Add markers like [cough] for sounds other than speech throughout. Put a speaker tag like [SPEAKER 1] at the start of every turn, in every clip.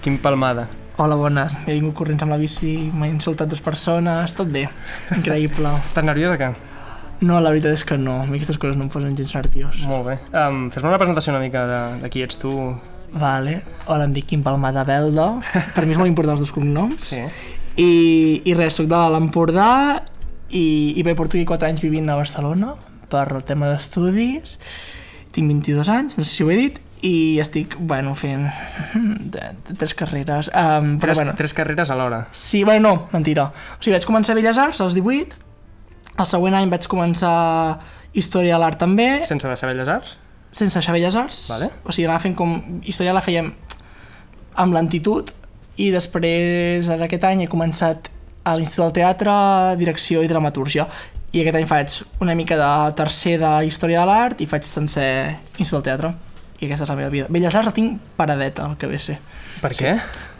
[SPEAKER 1] Quim Palmada.
[SPEAKER 2] Hola, bones. He vingut corrents amb la bici, m'ha insultat dues persones, tot bé. Increïble. [laughs]
[SPEAKER 1] Estàs nerviós o què?
[SPEAKER 2] No, la veritat és que no. A mi aquestes coses no em posen gens nerviós.
[SPEAKER 1] Molt bé. Um, Fes-me una presentació una mica de, de qui ets tu.
[SPEAKER 2] Vale. Hola, em dic Quim Palmada Belda. Per mi és molt important els dos cognoms.
[SPEAKER 1] Sí.
[SPEAKER 2] I, i res, soc de l'Empordà i, i bé, porto aquí 4 anys vivint a Barcelona per el tema d'estudis. Tinc 22 anys, no sé si ho he dit, i estic, bueno, fent [laughs] de, de tres carreres. Um, però,
[SPEAKER 1] Tres,
[SPEAKER 2] bueno,
[SPEAKER 1] tres carreres alhora.
[SPEAKER 2] Sí, bueno, no, mentira. O sigui, vaig començar a Belles Arts als 18, el següent any vaig començar Història de l'Art també,
[SPEAKER 1] Sense deixar Belles Arts?
[SPEAKER 2] sense deixar Belles Arts.
[SPEAKER 1] Vale.
[SPEAKER 2] O sigui, anava fent com... Història la fèiem amb lentitud i després, ara aquest any, he començat a l'Institut del Teatre, Direcció i Dramatúrgia. I aquest any faig una mica de tercer de Història de l'Art i faig sencer Institut del Teatre. I aquesta és la meva vida. Belles Arts la tinc paradeta, el que ve a ser.
[SPEAKER 1] Per què?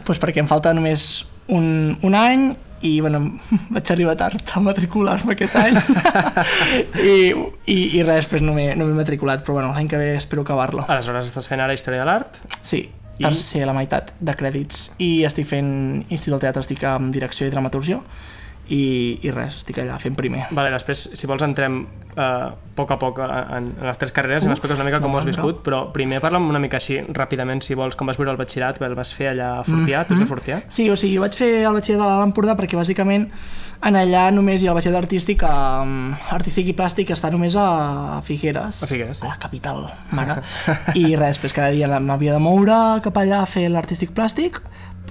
[SPEAKER 2] pues perquè em falta només un, un any i bueno, [laughs] vaig arribar tard a matricular-me aquest any [laughs] I, i, i res, després no m'he no matriculat però bueno, l'any que ve espero acabar-lo
[SPEAKER 1] Aleshores estàs fent ara Història de l'Art?
[SPEAKER 2] sí,
[SPEAKER 1] I-
[SPEAKER 2] tercer a la meitat de crèdits i estic fent Institut del Teatre, estic amb direcció i dramatúrgia i, i res, estic allà fent primer
[SPEAKER 1] Vale, després, si vols, entrem a poc a poc en, en les tres carreres i
[SPEAKER 2] Uf,
[SPEAKER 1] m'expliques una mica com ho has
[SPEAKER 2] no,
[SPEAKER 1] viscut, però primer parla'm una mica així, ràpidament, si vols, com vas viure el batxillerat, el vas fer allà a Fortià, tu ets de Fortià?
[SPEAKER 2] Sí, o sigui, jo vaig fer el batxillerat a l'Empordà perquè bàsicament en allà només hi ha el batxillerat artístic, um, artístic i plàstic que està només a Figueres.
[SPEAKER 1] A Figueres, sí.
[SPEAKER 2] A la capital, mare. I res, pues cada dia m'havia de moure cap allà a fer l'artístic plàstic,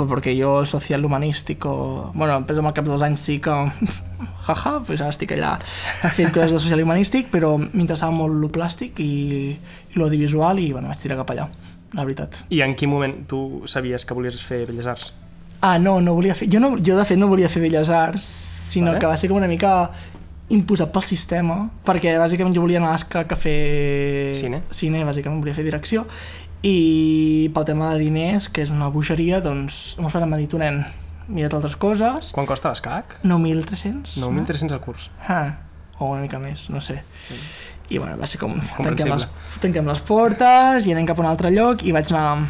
[SPEAKER 2] pues perquè jo social humanístico... Bueno, després amb el cap dels anys sí que... [laughs] Jaja, pues ara estic allà fent coses de social humanístic, però m'interessava molt lo plàstic i, i l'audiovisual i bueno, vaig tirar cap allà, la veritat.
[SPEAKER 1] I en quin moment tu sabies que volies fer Belles Arts?
[SPEAKER 2] Ah, no, no volia fer... Jo, no, jo de fet no volia fer Belles Arts, sinó
[SPEAKER 1] Vale.
[SPEAKER 2] que va ser com una mica imposat pel sistema, perquè bàsicament jo volia anar a l'ESCAC a fer...
[SPEAKER 1] Cine.
[SPEAKER 2] Cine, bàsicament volia fer direcció, i pel tema de diners, que és una bogeria, doncs pare m'ha dit, "Tu, nen, mira't altres coses,
[SPEAKER 1] Quan costa l'escac?
[SPEAKER 2] 9.300.
[SPEAKER 1] 9.300 al curs.
[SPEAKER 2] Ah, o una mica més, no sé. I bueno, va ser com... Tanquem les, tanquem les portes i anem cap a un altre lloc i vaig anar...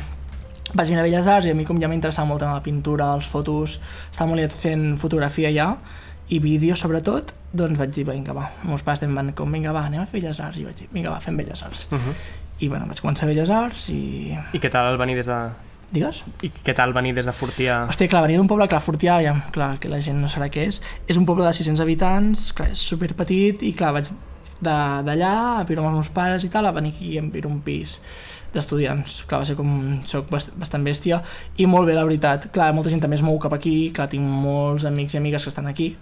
[SPEAKER 2] Vaig venir a Belles Arts i a mi com ja m'interessava molt la pintura, les fotos, estava molt fent fotografia ja i vídeo sobretot, doncs vaig dir, vinga, va, els meus pares em van com, vinga, va, anem a fer Belles Arts, i vaig dir, vinga, va, fem Belles Arts.
[SPEAKER 1] Uh -huh.
[SPEAKER 2] I bueno, vaig començar a Belles Arts i...
[SPEAKER 1] I què tal venir des de...
[SPEAKER 2] Digues?
[SPEAKER 1] I què tal venir des de Fortià?
[SPEAKER 2] Hòstia, clar, venia d'un poble, clar, Fortià, ja, clar, que la gent no sabrà què és, és un poble de 600 habitants, clar, és superpetit, i clar, vaig d'allà a viure amb els meus pares i tal, a venir aquí a viure un pis d'estudiants. Clar, va ser com... soc bast bastant bèstia i molt bé, la veritat. Clar, molta gent també es mou cap aquí, clar, tinc molts amics i amigues que estan aquí.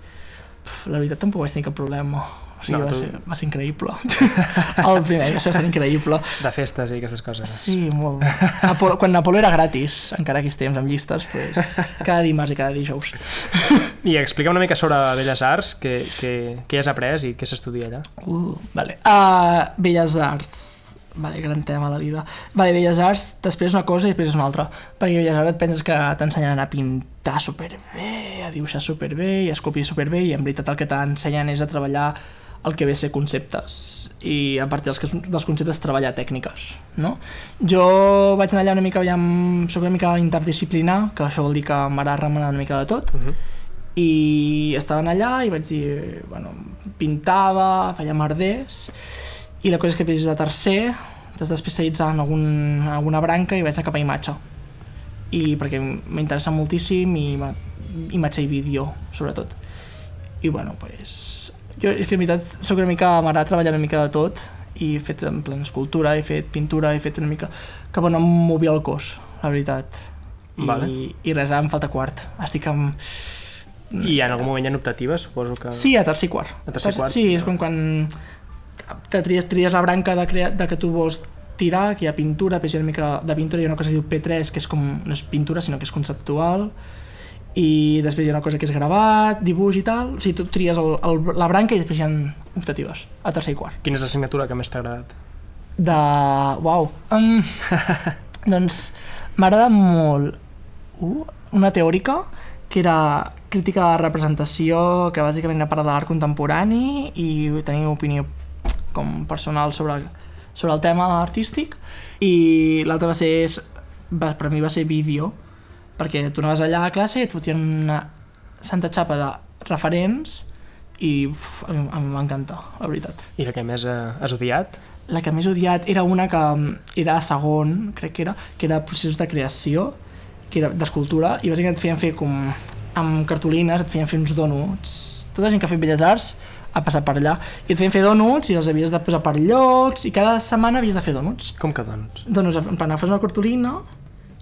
[SPEAKER 2] Pff, la veritat tampoc vaig tenir cap problema. O sigui, va,
[SPEAKER 1] tu-
[SPEAKER 2] ser, va ser increïble. [laughs] El primer va ser bastant increïble.
[SPEAKER 1] De festes i aquestes coses.
[SPEAKER 2] Sí, molt. Apolo, [laughs] quan Apolo era gratis, encara aquells temps amb llistes, pues, cada dimarts i cada dijous.
[SPEAKER 1] I explica una mica sobre Belles Arts, què, què, què has après i què s'estudia allà.
[SPEAKER 2] Uh, vale. Uh, Belles Arts. Vale, gran tema a la vida. Vale, Belles Arts, després una cosa i després és una altra. Perquè a Belles Arts et penses que t'ensenyen a pintar superbé, a dibuixar superbé i a esculpir superbé i en veritat el que t'ensenyen és a treballar el que ve a ser conceptes i a partir dels, dels conceptes treballar tècniques, no? Jo vaig anar allà una mica, aviam, soc una mica interdisciplinar, que això vol dir que m'agrada remenar una mica de tot,
[SPEAKER 1] Uh -huh.
[SPEAKER 2] i estaven allà i vaig dir, bueno, pintava, feia merders i la cosa és que després de tercer t'has d'especialitzar en, algun, en alguna branca i vaig anar cap a imatge i perquè m'interessa moltíssim i ima- imatge i vídeo sobretot i bueno, pues jo és que en veritat soc una mica, m'agrada treballar una mica de tot i he fet en plan escultura, he fet pintura, he fet una mica cap on em movia el cos, la veritat i,
[SPEAKER 1] Vale.
[SPEAKER 2] i res, ara em falta quart estic amb
[SPEAKER 1] I en algun moment hi ha optatives, suposo que...
[SPEAKER 2] Sí, a tercer i quart.
[SPEAKER 1] A tercer i quart.
[SPEAKER 2] Sí, és quan, quan te tries, tries la branca de, crea, de que tu vols tirar, que hi ha pintura, hi ha una mica de pintura, hi ha una cosa que diu P3, que és com, no és pintura, sinó que és conceptual, i després hi ha una cosa que és gravat, dibuix i tal, o sigui, tu tries el, el, la branca i després hi ha optatives, a tercer i quart.
[SPEAKER 1] Quina és l'assignatura que més t'ha agradat?
[SPEAKER 2] De... Uau. Um, [laughs] doncs m'agrada molt uh, una teòrica que era crítica de representació, que bàsicament era part de l'art contemporani i tenia opinió com personal sobre, sobre el tema artístic i l'altre va ser, va, per mi va ser vídeo perquè tu anaves allà a classe i et fotien una santa xapa de referents i uf, a mi, a mi m'encanta, la veritat.
[SPEAKER 1] I la que més eh, has odiat?
[SPEAKER 2] La que més he odiat era una que mm, era a segon, crec que era, que era processos de creació, que era d'escultura, i bàsicament et feien fer com amb cartolines, et feien fer uns donuts. Tota gent que ha fet Belles Arts ha passat per allà, i et feien fer donuts i els havies de posar per llocs, i cada setmana havies de fer donuts.
[SPEAKER 1] Com que doncs?
[SPEAKER 2] Donuts, en plan, agafes una cartolina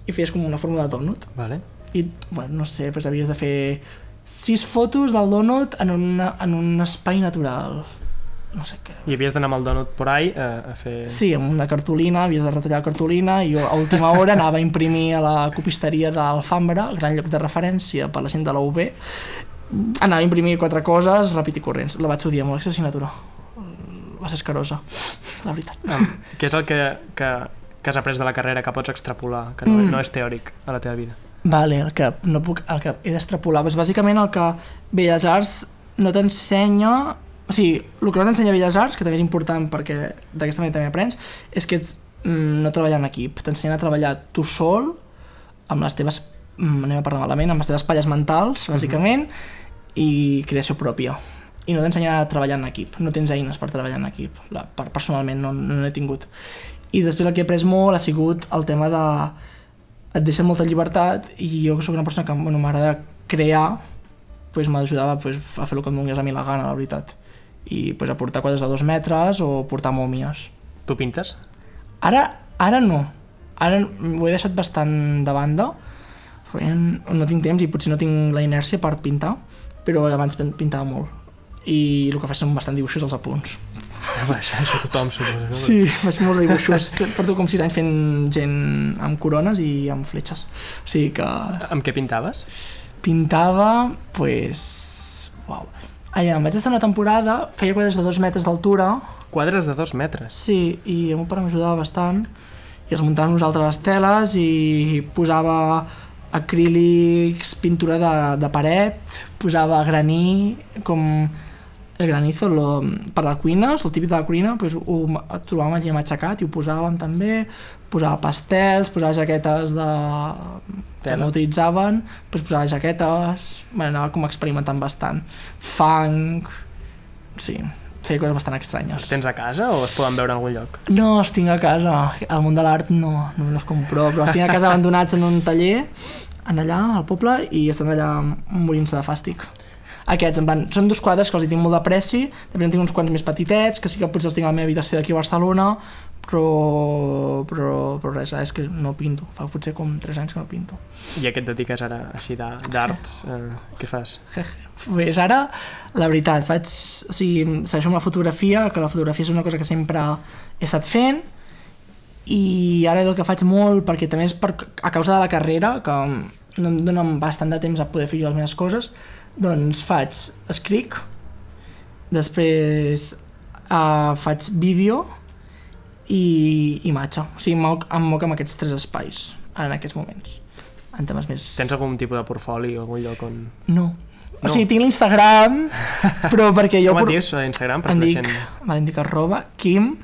[SPEAKER 2] i feies com una forma de donut.
[SPEAKER 1] Vale.
[SPEAKER 2] I, bueno, no sé, doncs havies de fer sis fotos del donut en, una, en un espai natural. No sé què.
[SPEAKER 1] I havies d'anar amb el donut por ahí eh, a fer...
[SPEAKER 2] Sí, amb una cartolina, havies de retallar la cartolina i jo a última hora anava a imprimir a la copisteria d'Alfambra, gran lloc de referència per la gent de la UB, anava a imprimir quatre coses ràpid i corrents. La vaig odiar molt, aquesta assignatura. Va ser escarosa, la veritat.
[SPEAKER 1] Um, què és el que, que, que has après de la carrera que pots extrapolar, que no,
[SPEAKER 2] Mm.
[SPEAKER 1] no és teòric a la teva vida?
[SPEAKER 2] Vale, el que, no puc, el que he d'extrapolar, doncs bàsicament el que Belles Arts no t'ensenya... O sigui, el que no t'ensenya Belles Arts, que també és important perquè d'aquesta manera també aprens, és que ets, mm, no treballar en equip. T'ensenyen a treballar tu sol, amb les teves, mm, anem a parlar malament, amb les teves palles mentals, bàsicament, i creació pròpia. I no t'ensenya a treballar en equip. No tens eines per treballar en equip. La, per, personalment no no n'he tingut. I després el que he après molt ha sigut el tema de et deixa molta llibertat i jo que sóc una persona que bueno, m'agrada crear pues, m'ajudava pues, a fer el que em donés a mi la gana, la veritat. I pues, a portar quadres de dos metres o portar mòmies.
[SPEAKER 1] Tu pintes?
[SPEAKER 2] ara, ara no. Ara ho he deixat bastant de banda. No tinc temps i potser no tinc la inèrcia per pintar però abans pin- pintava molt. I el que faig són bastant dibuixos als apunts
[SPEAKER 1] Això, això tothom suposo.
[SPEAKER 2] Sí, faig molts dibuixos. Porto com 6 anys fent gent amb corones i amb fletxes. O sigui que
[SPEAKER 1] Amb què pintaves?
[SPEAKER 2] pintava, pues... Uau. Allà, em vaig estar una temporada, feia quadres de dos metres d'altura,
[SPEAKER 1] Quadres de dos metres.
[SPEAKER 2] sí, i el meu pare m'ajudava bastant, i els muntàvem nosaltres les teles i posava acrílics, pintura de, de paret, posava graní, com el granizo lo, per la cuina, el típic de la cuina, pues, ho trobàvem allà matxacat i ho posàvem també, posava pastels, posava jaquetes de... que no utilitzaven, pues, posava jaquetes, bueno, anava com experimentant bastant. Funk, sí, feia coses bastant
[SPEAKER 1] Els
[SPEAKER 2] estranyes.
[SPEAKER 1] tens a casa o es poden veure en algun lloc?
[SPEAKER 2] No, els tinc a casa, al món de l'art no, no me els compro, però els tinc a casa abandonats en un taller, en allà, al poble, i estan allà morint-se de fàstic. Aquests, en plan, són dos quadres que els hi tinc molt d'apreci, també en tinc uns quants més petitets, que sí que potser els tinc a la meva habitació d'aquí a Barcelona, però, però, però res, és que no pinto, fa potser com 3 anys que no pinto.
[SPEAKER 1] I a què et dediques ara, així de- d'arts? Eh, què fas?
[SPEAKER 2] Pues ara, la veritat, faig, o sigui, segueixo amb la fotografia, que la fotografia és una cosa que sempre he estat fent, i ara el que faig molt, perquè també és per, a causa de la carrera, que no em dona bastant de temps a poder fer jo les meves coses, doncs faig, escric, després uh, faig vídeo i imatge. O sigui, moc, em moc amb aquests tres espais, en aquests moments. En temes més...
[SPEAKER 1] Tens algun tipus de portfoli o algun lloc on...
[SPEAKER 2] No. O
[SPEAKER 1] No.
[SPEAKER 2] sigui, tinc l'Instagram, però perquè jo...
[SPEAKER 1] Com et dius Instagram? Per
[SPEAKER 2] Em dic,
[SPEAKER 1] gent...
[SPEAKER 2] em dic arroba, Kim,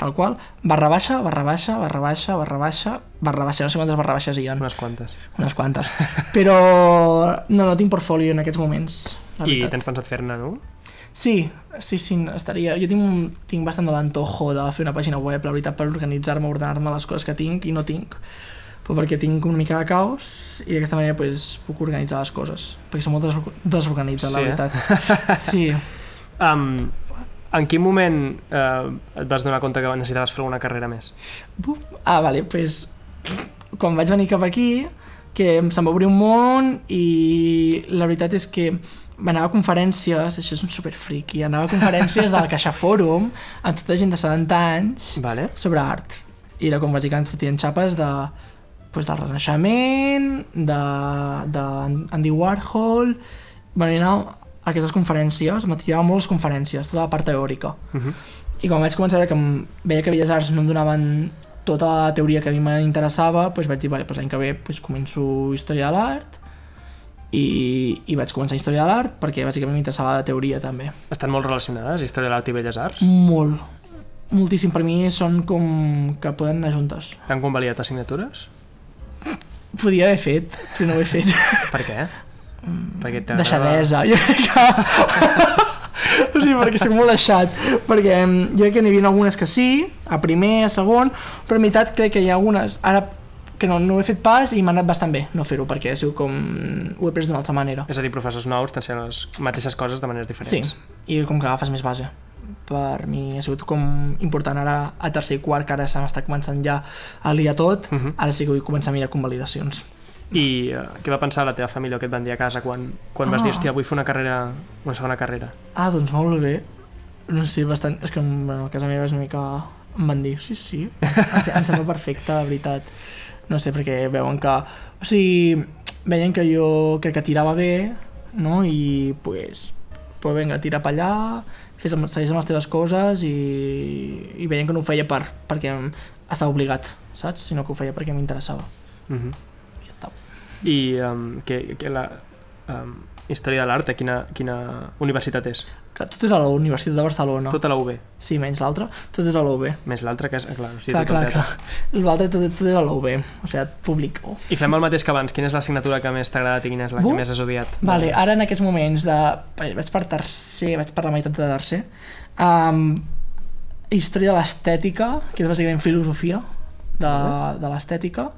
[SPEAKER 2] tal qual, barra baixa, barra baixa, barra baixa, barra baixa, barra baixa, no sé quantes barra baixes hi ha,
[SPEAKER 1] Unes quantes.
[SPEAKER 2] unes quantes. Però no, no tinc portfolio en aquests moments, la
[SPEAKER 1] I tens pensat fer-ne, no?
[SPEAKER 2] Sí, sí, sí, estaria... Jo tinc, un, tinc bastant de l'antojo de fer una pàgina web, la veritat, per organitzar-me, ordenar-me les coses que tinc i no tinc. Però perquè tinc una mica de caos i d'aquesta manera pues, puc organitzar les coses. Perquè som molt des desorganitzat,
[SPEAKER 1] Sí,
[SPEAKER 2] la
[SPEAKER 1] eh?
[SPEAKER 2] veritat. Sí. [laughs]
[SPEAKER 1] Um, en quin moment eh, et vas donar compte que necessitaves fer alguna carrera més?
[SPEAKER 2] Buf. Ah, vale, pues, quan vaig venir cap aquí, que se'm va obrir un món i la veritat és que anava a conferències, això és un super friki, anava a conferències del Caixa Fòrum amb tota gent de 70 anys
[SPEAKER 1] Vale.
[SPEAKER 2] sobre art. I era com bàsicament fotien xapes de, pues, del Renaixement, de, de Andy Warhol... Bueno, i anava aquestes conferències, m'atirava molt les conferències, tota la part teòrica.
[SPEAKER 1] Uh -huh.
[SPEAKER 2] I quan vaig començar a veure que em veia que Belles Arts no em donaven tota la teoria que a mi m'interessava, doncs vaig dir, vale, doncs l'any que ve doncs començo Història de l'Art i, i vaig començar Història de l'Art perquè bàsicament m'interessava la teoria també.
[SPEAKER 1] Estan molt relacionades, Història de l'Art i Belles Arts?
[SPEAKER 2] Molt, moltíssim. Per mi són com que poden anar juntes.
[SPEAKER 1] T'han convalidat assignatures?
[SPEAKER 2] Podia haver fet, però no ho he fet.
[SPEAKER 1] Per què? Perquè t'agrada-
[SPEAKER 2] Deixadesa, jo crec que... [laughs] o sigui, perquè soc molt deixat. Perquè em, jo crec que n'hi havia algunes que sí, a primer, a segon, però a meitat crec que hi ha algunes, ara que no, no ho he fet pas i m'ha anat bastant bé no fer-ho, perquè sigut com... ho he pres d'una altra manera.
[SPEAKER 1] És a dir, professors nous t'ensenyen les mateixes coses de maneres
[SPEAKER 2] Sí,
[SPEAKER 1] diferents.
[SPEAKER 2] i com que agafes més base. Per mi ha sigut com important ara a tercer i quart, que ara se m'està començant ja a liar tot,
[SPEAKER 1] Mhm.
[SPEAKER 2] ara sí que vull començar a mirar convalidacions.
[SPEAKER 1] I uh, què va pensar la teva família o què et van dir a casa quan, quan vas
[SPEAKER 2] Ah.
[SPEAKER 1] dir, hòstia, vull fer una carrera, una segona carrera?
[SPEAKER 2] Ah, doncs molt bé. No sé, bastant... És que bueno, a casa meva és una mica... Em van dir, sí, sí, em, em sembla perfecte, la veritat. No sé, perquè veuen que... O sigui, veien que jo crec que tirava bé, no? I, pues, pues vinga, tira per allà, fes amb, segueix amb les teves coses i, i veien que no ho feia per, perquè estava obligat, saps? Sinó que ho feia perquè m'interessava.
[SPEAKER 1] Uh -huh.
[SPEAKER 2] I
[SPEAKER 1] um, que, que la um, història de l'art, a quina, quina universitat és?
[SPEAKER 2] Clar, tot és a la Universitat de Barcelona.
[SPEAKER 1] Tota la UB,
[SPEAKER 2] Sí, menys l'altre. Tot és a la UB.
[SPEAKER 1] més l'altra que és... Clar, o sigui,
[SPEAKER 2] clar,
[SPEAKER 1] tot
[SPEAKER 2] clar, clar. L'altre tot, tot és a la UB, o sigui, públic. Oh.
[SPEAKER 1] I fem el mateix que abans. Quina és l'assignatura que més t'ha agradat i quina és la
[SPEAKER 2] Bu?
[SPEAKER 1] que més has odiat?
[SPEAKER 2] Vale, ara en aquests moments de... vaig per tercer, vaig per la meitat de tercer. Um, història de l'estètica, que és bàsicament filosofia de, de l'estètica.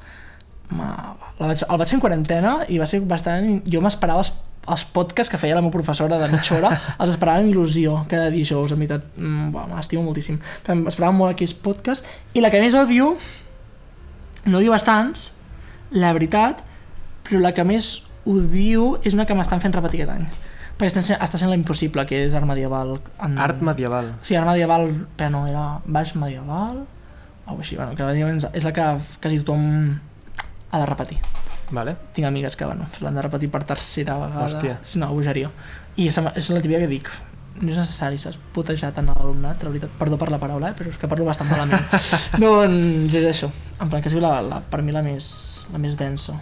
[SPEAKER 2] Ma- La vaig, el vaig fer en quarantena i va ser bastant... Jo m'esperava els, els podcasts que feia la meva professora de mitja hora, [laughs] els esperava amb il·lusió cada dijous, en veritat. Mm, M'estimo moltíssim. Però Esperava molt aquells podcasts. I la que més odio, no odio bastants, la veritat, però la que més odio és una que m'estan fent repetir aquest any. Perquè està sent, està sent la impossible, que és art medieval. En...
[SPEAKER 1] Art medieval.
[SPEAKER 2] Sí, art medieval, però no, era baix medieval, o així, bueno, que és la que quasi tothom ha de repetir.
[SPEAKER 1] Vale.
[SPEAKER 2] Tinc amigues que, bueno, l'han de repetir per tercera vegada.
[SPEAKER 1] Hòstia.
[SPEAKER 2] És una bogeria. I és, és la típica que dic, no és necessari, saps? Putejar tant a l'alumnat, la veritat, perdó per la paraula, eh? però és que parlo bastant malament. [laughs] doncs és això, en plan que sigui la, la, per mi la més, la més densa.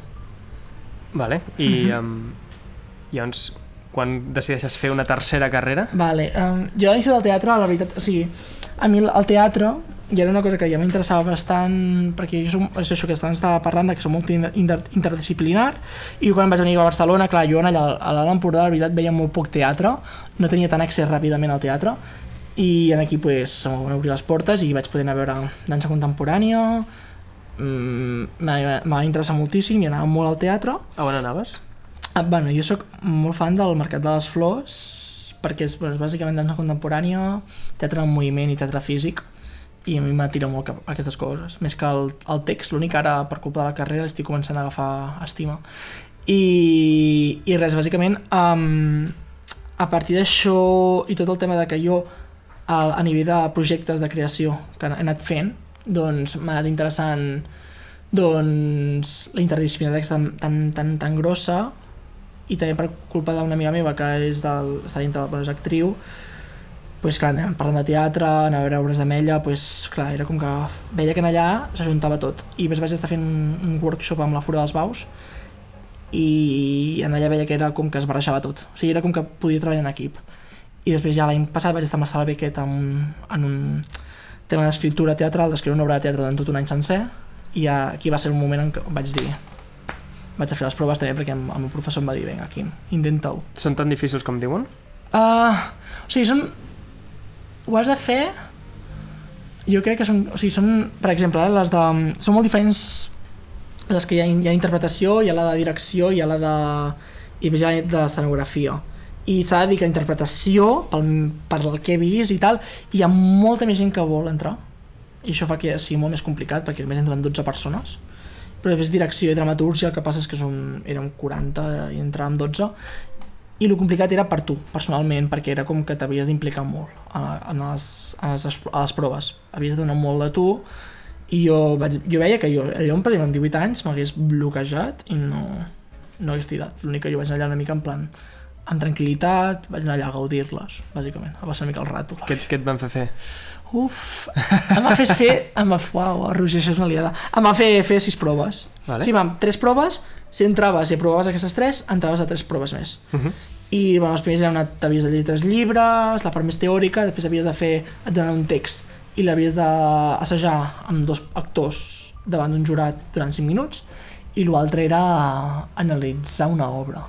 [SPEAKER 1] Vale. I um, llavors, quan decideixes fer una tercera carrera,
[SPEAKER 2] Vale, um, jo a l'inici del teatre, la veritat, o sigui, a mi el teatre ja era una cosa que ja m'interessava bastant perquè jo som, és això que estava parlant de que som molt inter, inter- interdisciplinar i quan vaig venir a Barcelona, clar, jo allà a l'Alt Empordà la veritat veia molt poc teatre no tenia tant accés ràpidament al teatre i en aquí pues, se m'ho van obrir les portes i vaig poder anar a veure dansa contemporània mm, m'ha m'ha interessat moltíssim i anava molt al teatre
[SPEAKER 1] a on anaves?
[SPEAKER 2] Ah, bueno, jo sóc molt fan del Mercat de les Flors perquè és, bueno, és bàsicament dansa contemporània, teatre en moviment i teatre físic i a mi m'atira molt cap a aquestes coses, més que el, el text, l'únic ara per culpa de la carrera estic començant a agafar estima. I, i res, bàsicament um, a partir d'això i tot el tema de que jo a, a nivell de projectes de creació que he anat fent doncs m'ha anat interessant doncs la interdisciplinaritat tan, tan, tan, tan grossa i també per culpa d'una amiga meva que és del, està dintre, bueno, és actriu pues, clar, anem parlant de teatre, anar a veure obres d'Ametlla, pues, clar, era com que veia que en allà s'ajuntava tot. I després vaig estar fent un, un workshop amb la Fura dels Baus i en allà veia que era com que es barrejava tot. O sigui, era com que podia treballar en equip. I després ja l'any passat vaig estar amb la Sala Beckett en, un- en un tema d'escriptura teatral, d'escriure una obra de teatre durant tot un any sencer i ja, aquí va ser un moment en què vaig dir vaig a fer les proves també perquè el meu professor em va dir vinga, aquí, intenta-ho.
[SPEAKER 1] Són tan difícils com diuen?
[SPEAKER 2] Uh, o sigui, són... Ho has de fer... Jo crec que són... O sigui, són, per exemple, eh, les de... Són molt diferents les que hi ha, hi ha interpretació, hi ha la de direcció, hi ha la de... i ha de escenografia. I s'ha de dir que interpretació, pel, per el que he vist i tal, hi ha molta més gent que vol entrar. I això fa que sigui molt més complicat, perquè només entren 12 persones. Però després direcció i dramatúrgia, el que passa és que som, érem 40 i entràvem 12, i el complicat era per tu, personalment, perquè era com que t'havies d'implicar molt en, les, en les, a les proves. Havies de donar molt de tu i jo, vaig, jo veia que jo, allò, per exemple, amb 18 anys m'hagués bloquejat i no, no hagués tirat. L'únic que jo vaig anar allà una mica en plan amb tranquil·litat, vaig anar allà a gaudir-les, bàsicament, a passar una mica el rato.
[SPEAKER 1] Què, què et van fer fer?
[SPEAKER 2] Uf, em va fer fer, em va, uau, Roger, això és una liada. Em va fer fer sis proves.
[SPEAKER 1] Vale.
[SPEAKER 2] Sí, vam, tres proves, si entraves i aprovaves aquestes tres, entraves a tres proves més.
[SPEAKER 1] Uh -huh.
[SPEAKER 2] I bueno, les primeres eren una, t'havies de llegir tres llibres, la part més teòrica, després havies de fer, et donen un text i l'havies d'assajar amb dos actors davant d'un jurat durant 5 minuts i l'altre era analitzar una obra.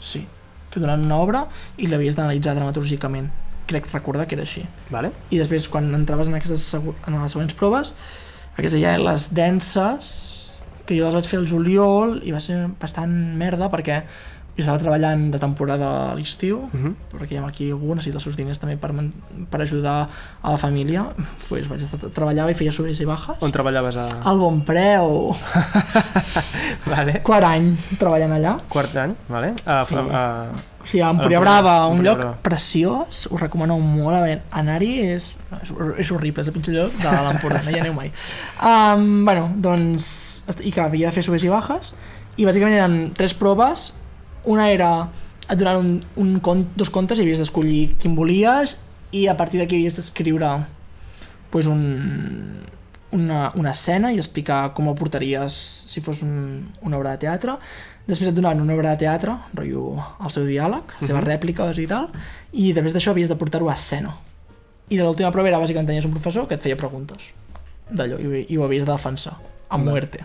[SPEAKER 2] Sí, que donaven una obra i l'havies d'analitzar dramatúrgicament. Crec recordar que era així.
[SPEAKER 1] Vale?
[SPEAKER 2] I després, quan entraves en, aquestes, en les següents proves, aquestes ja les denses, que jo les vaig fer al juliol i va ser bastant merda perquè jo estava treballant de temporada a l'estiu,
[SPEAKER 1] Uh -huh.
[SPEAKER 2] perquè ja aquí algú necessita els seus diners també per, per ajudar a la família pues vaig estar, treballava i feia subes i bajas
[SPEAKER 1] On treballaves a...
[SPEAKER 2] al bon preu [laughs]
[SPEAKER 1] Vale.
[SPEAKER 2] quart any treballant allà
[SPEAKER 1] Quart any, vale? A,
[SPEAKER 2] Sí.
[SPEAKER 1] a,
[SPEAKER 2] a
[SPEAKER 1] A
[SPEAKER 2] Empúria Brava, un lloc
[SPEAKER 1] Brava.
[SPEAKER 2] preciós, us recomano molt anar-hi, és, és, és horrible, és el pitjor lloc de l'Empordà, no hi aneu mai. Um, bueno, doncs, i clar, havia de fer subes i bajes, i bàsicament eren tres proves, una era et donaven un, un cont, dos contes i havies d'escollir quin volies, i a partir d'aquí havies d'escriure pues un, una, una escena i explicar com ho portaries si fos un, una obra de teatre. Després et donaven una obra de teatre, rotllo el seu diàleg, les seves rèpliques i tal, i després d'això havies de portar-ho a escena. I de l'última prova era bàsicament tenies un professor que et feia preguntes d'allò i, i ho havies de defensar a
[SPEAKER 1] Vale.
[SPEAKER 2] muerte.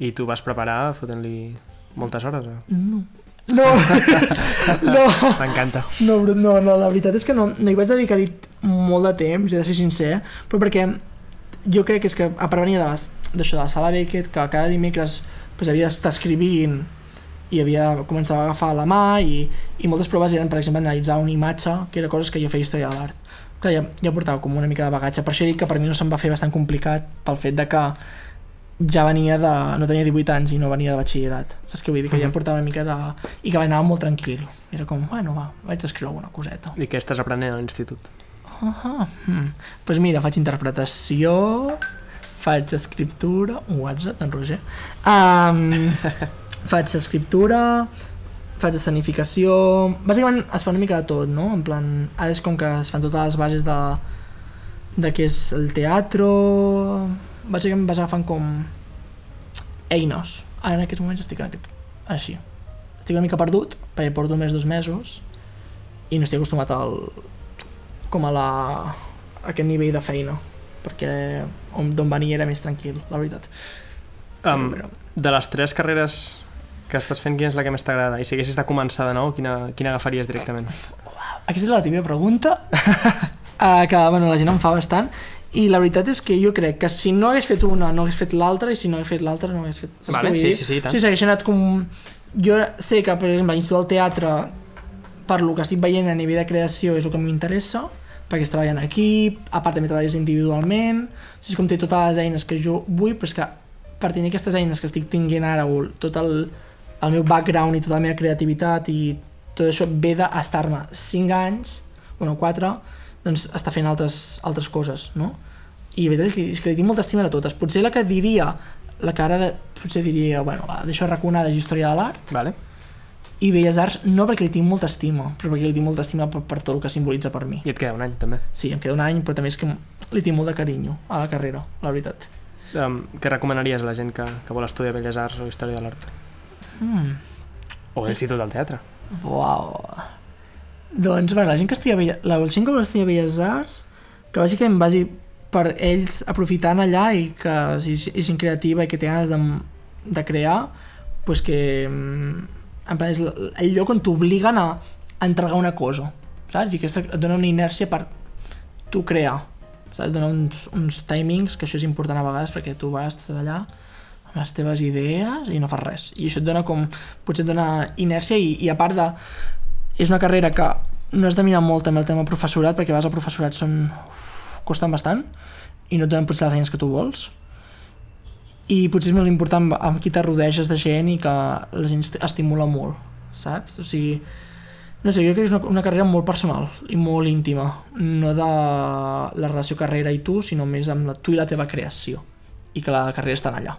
[SPEAKER 1] I tu vas preparar fotent-li moltes hores? O?
[SPEAKER 2] No. No, [laughs] no,
[SPEAKER 1] M'encanta.
[SPEAKER 2] no, no, no, la veritat és que no, no hi vaig dedicar-hi molt de temps, he de ser sincer, però perquè jo crec que és que a part venia de les- d'això de la sala Beckett, que cada dimecres pues, havia d'estar escrivint i havia començat a agafar la mà i, i moltes proves eren, per exemple, analitzar una imatge, que era coses que jo feia història de l'art. Clar, ja, ja portava com una mica de bagatge, per això dic que per mi no se'm va fer bastant complicat pel fet de que ja venia de... no tenia 18 anys i no venia de batxillerat. Saps què vull dir? Que ja
[SPEAKER 1] Mhm.
[SPEAKER 2] portava una mica de... i que anava molt tranquil. Era com, bueno, va, vaig escriure alguna coseta.
[SPEAKER 1] I què estàs aprenent a l'institut?
[SPEAKER 2] Uh -huh. hmm. pues mira, faig interpretació, faig escriptura... Un WhatsApp, en Roger. Um, [laughs] faig escriptura, faig escenificació... Bàsicament es fa una mica de tot, no? En plan, ara és com que es fan totes les bases de, de què és el teatre... Bàsicament vas agafant com eines. Ara en aquests moments estic en aquest... així. Estic una mica perdut, perquè porto més dos mesos i no estic acostumat al, com a, la, a aquest nivell de feina perquè on- d'on venia era més tranquil, la veritat.
[SPEAKER 1] Um, de les tres carreres que estàs fent, quina és la que més t'agrada? I si haguessis de començar de nou, quina, quina agafaries directament?
[SPEAKER 2] Aquesta és la típica pregunta uh, [laughs] que bueno, la gent em fa bastant i la veritat és que jo crec que si no hagués fet una no hagués fet l'altra i si no hagués fet l'altra no hagués fet... Saps
[SPEAKER 1] Vale, sí, sí, sí, tant.
[SPEAKER 2] Sí, s'hagués anat com... Jo sé que, per exemple, l'Institut del Teatre per lo que estic veient a nivell de creació és el que m'interessa perquè es treballa en equip, a part també treballes individualment, o sigui, és com té totes les eines que jo vull, però és que per tenir aquestes eines que estic tinguent ara, o tot el, el meu background i tota la meva creativitat i tot això ve d'estar-me 5 anys, bueno, 4, doncs estar fent altres, altres coses, no? I la veritat és que, li tinc molta estima a totes. Potser la que diria, la que ara de, potser diria, bueno, la deixo arraconada de Història de l'Art,
[SPEAKER 1] Vale?
[SPEAKER 2] i Belles Arts no perquè li tinc molta estima, però perquè li tinc molta estima per, per tot el que simbolitza per mi.
[SPEAKER 1] I et queda un any, també.
[SPEAKER 2] Sí, em queda un any, però també és que li tinc molt de carinyo a la carrera, la veritat.
[SPEAKER 1] Um, què recomanaries a la gent que, que vol estudiar Belles Arts o Història de l'Art?
[SPEAKER 2] Mm.
[SPEAKER 1] O l'Institut del Teatre?
[SPEAKER 2] Uau. Doncs, bueno, la gent que estudia la gent que vol estudiar Belles Arts, que bàsicament vagi per ells aprofitant allà i que si és gent creativa i que té ganes de, de crear, pues que mm, en plan, és el lloc on t'obliguen a, a entregar una cosa, saps? I aquesta et dona una inèrcia per tu crear, saps? Et dona uns, uns timings, que això és important a vegades perquè tu vas, estàs allà amb les teves idees i no fas res. I això et dona com, potser et dona inèrcia i, i a part de... És una carrera que no has de mirar molt amb el tema professorat perquè vas al professorat són... Uf, costen bastant i no et donen potser les eines que tu vols i potser és més important amb qui te rodeges de gent i que la gent est- estimula molt, saps? O sigui, no sé, jo crec que és una, una carrera molt personal i molt íntima, no de la relació carrera i tu, sinó més amb la, tu i la teva creació i que la carrera estan allà,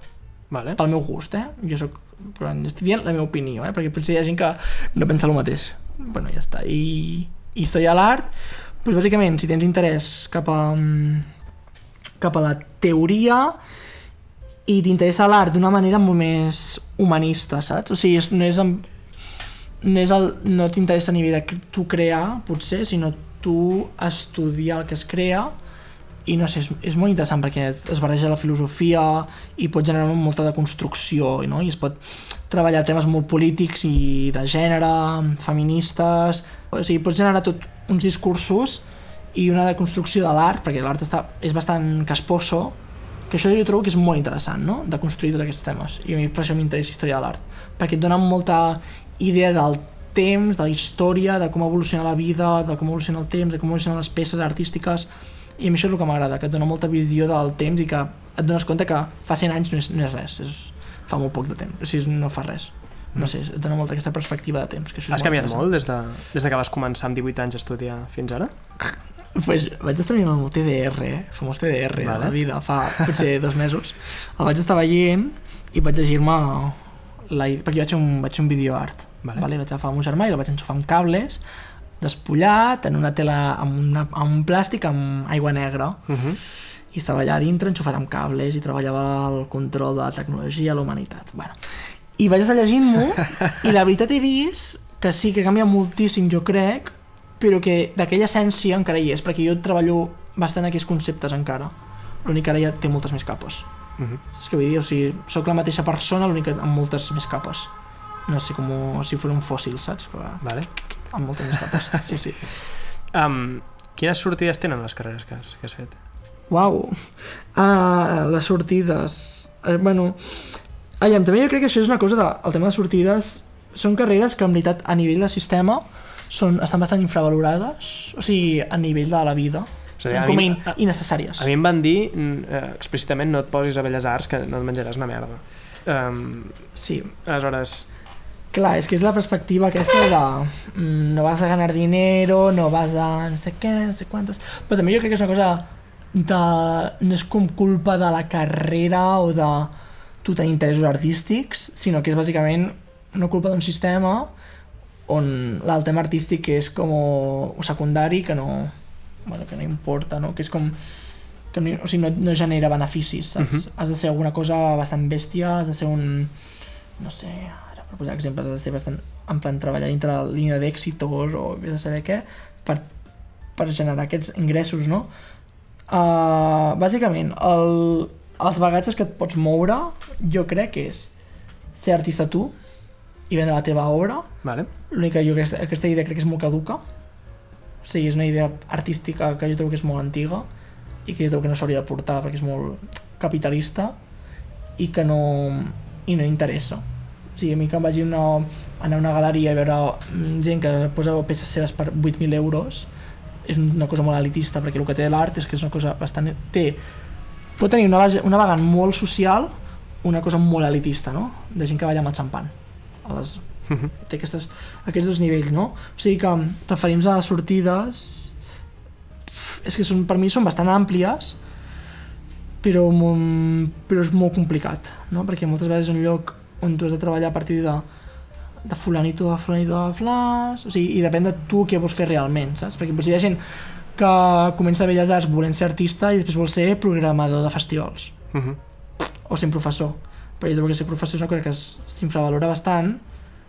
[SPEAKER 1] Vale?
[SPEAKER 2] pel meu gust, eh? Jo soc, però estic dient la meva opinió, eh? Perquè potser hi ha gent que no pensa el mateix. Bueno, ja està. I, i història de l'art, doncs bàsicament, si tens interès cap a, mm, cap a la teoria i t'interessa l'art d'una manera molt més humanista, saps? O sigui, no és, amb, no, és el, no t'interessa a nivell de tu crear, potser, sinó tu estudiar el que es crea i no sé, és, és molt interessant perquè es barreja la filosofia i pot generar molta de construcció no? i es pot treballar temes molt polítics i de gènere, feministes o sigui, pots generar tot uns discursos i una deconstrucció de l'art perquè l'art és bastant casposo que això jo trobo que és molt interessant no? de construir tots aquests temes i a mi per això m'interessa història de l'art perquè et dona molta idea del temps, de la història, de com evoluciona la vida, de com evoluciona el temps, de com evolucionen les peces artístiques i a mi això és el que m'agrada, que et dona molta visió del temps i que et dones compte que fa 100 anys no és, no és res, és, fa molt poc de temps, o sigui, no fa res. No sé, et dona molta aquesta perspectiva de temps. Que això
[SPEAKER 1] Has canviat molt des de, des de que vas començar amb 18 anys a estudiar fins ara? [laughs]
[SPEAKER 2] Pues vaig estar veient el TDR, eh? famós TDR vale. de la vida, fa potser dos mesos. El vaig estar veient i vaig llegir-me la... perquè jo vaig fer un, vaig fer un videoart.
[SPEAKER 1] Vale.
[SPEAKER 2] Vale. Vaig agafar el meu germà i el vaig enxufar amb cables, despullat, en una tela amb, una, amb un plàstic amb aigua negra.
[SPEAKER 1] Uh -huh.
[SPEAKER 2] I estava allà dintre enxufat amb cables i treballava el control de la tecnologia a la humanitat. Bueno. I vaig estar llegint-m'ho [laughs] i la veritat he vist que sí que canvia moltíssim, jo crec, però que d'aquella essència encara hi és, perquè jo treballo bastant aquells conceptes encara. L'únic que ara ja té moltes més capes.
[SPEAKER 1] Uh -huh.
[SPEAKER 2] Saps què vull dir? O sigui, sóc la mateixa persona, l'únic que amb moltes més capes. No sé, com si fos un fòssil, saps? Però
[SPEAKER 1] Vale.
[SPEAKER 2] Amb moltes més capes. [laughs] Sí, sí.
[SPEAKER 1] Um, quines sortides tenen les carreres que has, que has fet?
[SPEAKER 2] Uau, uh, les sortides. Uh, bueno, aviam, també jo crec que això és una cosa, de, el tema de sortides, són carreres que en veritat a nivell de sistema són, estan bastant infravalorades, o sigui, a nivell de la vida.
[SPEAKER 1] És a dir,
[SPEAKER 2] Són
[SPEAKER 1] a
[SPEAKER 2] com a in,
[SPEAKER 1] a-
[SPEAKER 2] innecessàries.
[SPEAKER 1] A mi em van dir mm, eh, explícitament no et posis a Belles Arts que no et menjaràs una merda. Um,
[SPEAKER 2] Sí,
[SPEAKER 1] aleshores,
[SPEAKER 2] clar, és que és la perspectiva aquesta de mm, no vas a ganar dinero, no vas a no sé què, no sé quantes... Però també jo crec que és una cosa de... no és com culpa de la carrera o de tu tenir interessos artístics, sinó que és bàsicament una culpa d'un sistema on el tema artístic és com secundari que no, bueno, que no importa, no? que és com que no, o sigui, no, no genera beneficis, saps? Uh -huh. Has de ser alguna cosa bastant bèstia, has de ser un... no sé, per posar exemples, has de ser bastant en plan treballar dintre la línia d'èxitos o vés a saber què, per, per generar aquests ingressos, no? Uh, bàsicament, el, els bagatges que et pots moure, jo crec que és ser artista tu i vendre la teva obra,
[SPEAKER 1] vale.
[SPEAKER 2] l'únic que jo aquesta, aquesta idea crec que és molt caduca o sigui, és una idea artística que jo trobo que és molt antiga i que jo trobo que no s'hauria de portar perquè és molt capitalista i que no, i no interessa sigui, a mi que em vagi una, anar a una galeria i veure mm, gent que posa peces seves per 8.000 euros és una cosa molt elitista perquè el que té l'art és que és una cosa bastant... té, pot tenir una, base, una vagant molt social una cosa molt elitista, no? De gent que balla amb el xampan. A les, té aquestes, aquests dos nivells, no? O sigui que referim a sortides és que són, per mi són bastant àmplies però, molt, però és molt complicat, no? Perquè moltes vegades és un lloc on tu has de treballar a partir de, de fulanito, de fulanito, de flas... O sigui, i depèn de tu què vols fer realment, saps? Perquè potser hi ha gent que comença a Belles Arts volent ser artista i després vol ser programador de festivals
[SPEAKER 1] Uh -huh.
[SPEAKER 2] o sent professor. Però jo trobo que ser professor és una cosa que s'infravalora bastant,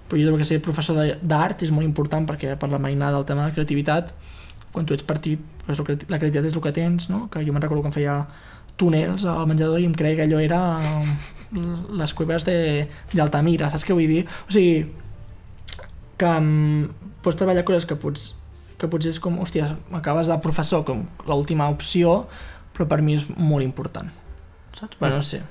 [SPEAKER 2] però jo trobo que ser professor de- d'art és molt important perquè per la mainada del tema de creativitat, quan tu ets partit, doncs la creati- la creativitat és el que tens, no? que jo me'n recordo que em feia túnels al menjador i em creia que allò era les cueves de- d'Altamira, saps què vull dir? O sigui, que um, pots treballar coses que pots que potser és com, hòstia, acabes de professor com l'última opció, però per mi és molt important. Saps? Bueno, no sé.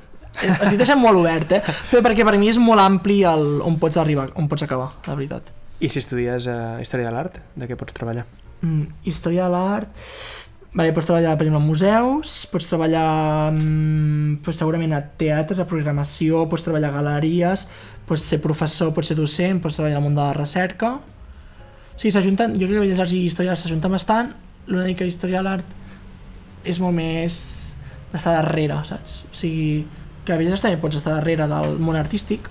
[SPEAKER 2] Eh, Estic deixant molt obert, eh? Però perquè per mi és molt ampli el, on pots arribar, on pots acabar, la veritat.
[SPEAKER 1] I si estudies uh, Història de l'Art, de què pots treballar?
[SPEAKER 2] Mm, història de l'art... Vale, pots treballar, per exemple, a museus, pots treballar mm, pues, segurament a teatres, a programació, pots treballar a galeries, pots ser professor, pots ser docent, pots treballar al món de la recerca... O sigui, s'ajunten, jo crec que Belles Arts i Història s'ajunten bastant, l'únic que Història de l'Art és molt més d'estar darrere, saps? O sigui, que a Belles Arts també pots estar darrere del món artístic,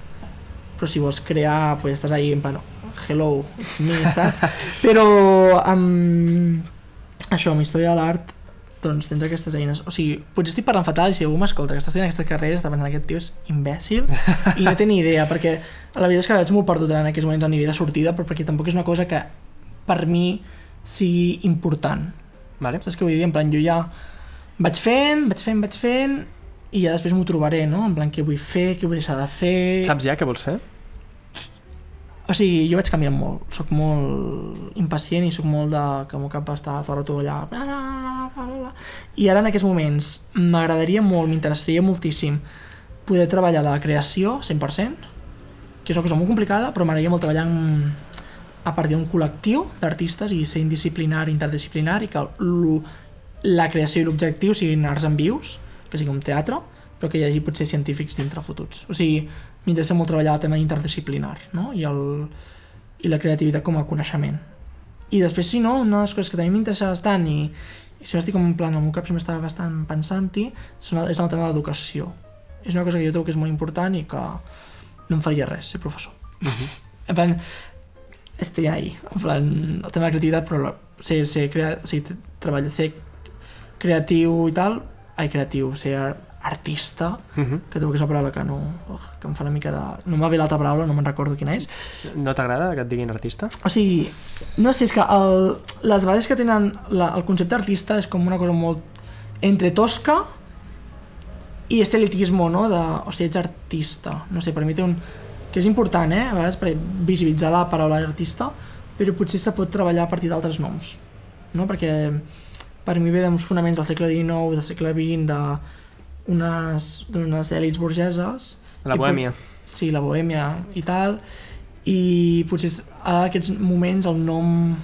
[SPEAKER 2] però si vols crear, pues estàs ahí en plan, hello, it's me, saps? [laughs] però amb això, amb història de l'art, doncs tens aquestes eines. O sigui, potser estic parlant fatal i si algú m'escolta que està estudiant aquestes carreres està pensant aquest tio és imbècil i no té ni idea, perquè la veritat és que la veig molt perduda en aquests moments a nivell de sortida, però perquè tampoc és una cosa que per mi sigui important.
[SPEAKER 1] Vale.
[SPEAKER 2] Saps què vull dir? En plan, jo ja vaig fent, vaig fent, vaig fent, i ja després m'ho trobaré, no? En plan, què vull fer, què vull deixar de fer...
[SPEAKER 1] Saps ja què vols fer?
[SPEAKER 2] O sigui, jo vaig canviant molt, sóc molt impacient i sóc molt de que meu cap està tot allà... I ara en aquests moments m'agradaria molt, m'interessaria moltíssim poder treballar de la creació 100%, que és una cosa molt complicada, però m'agradaria molt treballar en, a partir d'un col·lectiu d'artistes i ser indisciplinar, interdisciplinar i que la creació i l'objectiu siguin arts en vius, que sigui un teatre, però que hi hagi potser científics dintre fotuts. O sigui, m'interessa molt treballar el tema interdisciplinar no? I, el, i la creativitat com a coneixement. I després, si no, una de les coses que també m'interessa bastant i, i sempre estic com en plan, el meu cap sempre estava bastant pensant-hi, el- és el tema de l'educació. És una cosa que jo trobo que és molt important i que no em faria res ser professor. En plan, estic ahí, en plan, el tema de creativitat, però la- ser, ser, crea, t- treballar, ser creatiu i tal, ai, creatiu, ser artista,
[SPEAKER 1] Uh -huh.
[SPEAKER 2] que trobo que és una paraula que no, ugh, que em fa una mica de... No m'ha ve l'altra paraula, no me'n recordo quina és.
[SPEAKER 1] No t'agrada que et diguin artista?
[SPEAKER 2] O sigui, no sé, és que el, les bases que tenen la, el concepte artista és com una cosa molt entre tosca i este elitismo, no? De, o sigui, ets artista. No sé, per mi té un... Que és important, eh? A vegades per visibilitzar la paraula artista, però potser se pot treballar a partir d'altres noms. No? Perquè per mi ve d'uns fonaments del segle XIX, del segle XX, d'unes d'unes èlits burgeses.
[SPEAKER 1] La bohèmia.
[SPEAKER 2] pot- Sí, la bohèmia i tal. I potser en aquests moments el nom